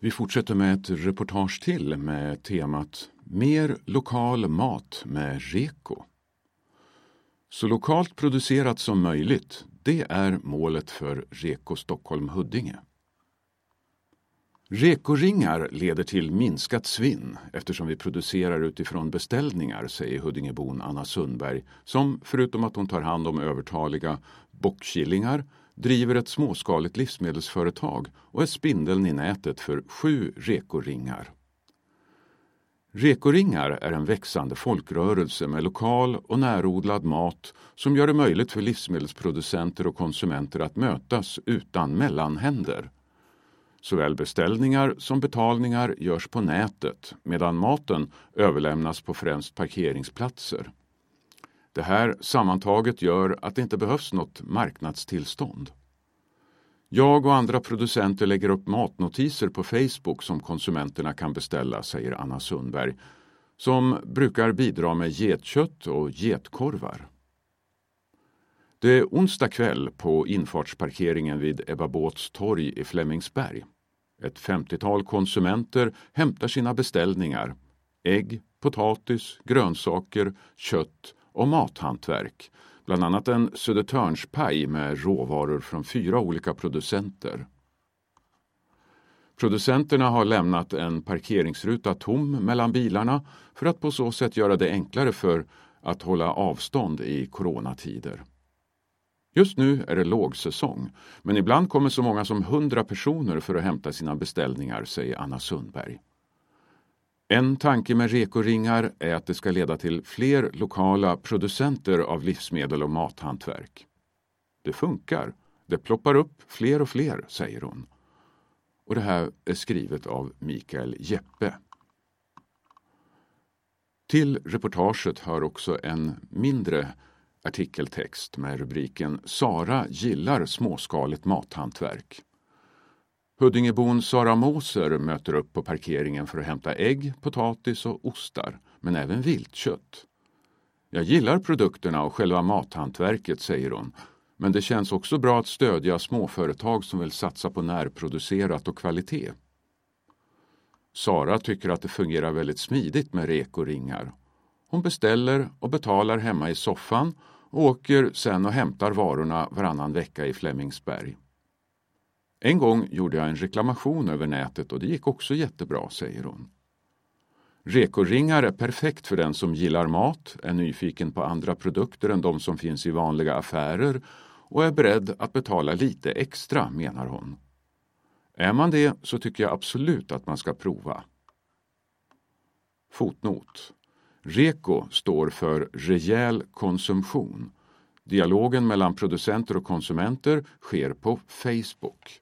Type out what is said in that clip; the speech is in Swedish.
Vi fortsätter med ett reportage till med temat Mer lokal mat med Reko. Så lokalt producerat som möjligt, det är målet för Reko Stockholm Huddinge. Rekoringar leder till minskat svinn eftersom vi producerar utifrån beställningar, säger Huddingebon Anna Sundberg som förutom att hon tar hand om övertaliga bockkillingar driver ett småskaligt livsmedelsföretag och är spindeln i nätet för sju rekoringar. Rekoringar är en växande folkrörelse med lokal och närodlad mat som gör det möjligt för livsmedelsproducenter och konsumenter att mötas utan mellanhänder. Såväl beställningar som betalningar görs på nätet medan maten överlämnas på främst parkeringsplatser. Det här sammantaget gör att det inte behövs något marknadstillstånd. Jag och andra producenter lägger upp matnotiser på Facebook som konsumenterna kan beställa, säger Anna Sundberg, som brukar bidra med getkött och getkorvar. Det är onsdag kväll på infartsparkeringen vid Ebba Båts torg i Flemingsberg. Ett 50-tal konsumenter hämtar sina beställningar. Ägg, potatis, grönsaker, kött och mathantverk. Bland annat en Södertörnspaj med råvaror från fyra olika producenter. Producenterna har lämnat en parkeringsruta tom mellan bilarna för att på så sätt göra det enklare för att hålla avstånd i coronatider. Just nu är det lågsäsong, men ibland kommer så många som 100 personer för att hämta sina beställningar, säger Anna Sundberg. En tanke med rekoringar är att det ska leda till fler lokala producenter av livsmedel och mathantverk. Det funkar. Det ploppar upp fler och fler, säger hon. Och det här är skrivet av Mikael Jeppe. Till reportaget hör också en mindre artikeltext med rubriken Sara gillar småskaligt mathantverk. Huddingebon Sara Moser möter upp på parkeringen för att hämta ägg, potatis och ostar, men även viltkött. Jag gillar produkterna och själva mathantverket, säger hon, men det känns också bra att stödja småföretag som vill satsa på närproducerat och kvalitet. Sara tycker att det fungerar väldigt smidigt med rekoringar. Hon beställer och betalar hemma i soffan och åker sen och hämtar varorna varannan vecka i Flemingsberg. En gång gjorde jag en reklamation över nätet och det gick också jättebra, säger hon. Rekoringar är perfekt för den som gillar mat, är nyfiken på andra produkter än de som finns i vanliga affärer och är beredd att betala lite extra, menar hon. Är man det så tycker jag absolut att man ska prova. Fotnot. REKO står för rejäl konsumtion. Dialogen mellan producenter och konsumenter sker på Facebook.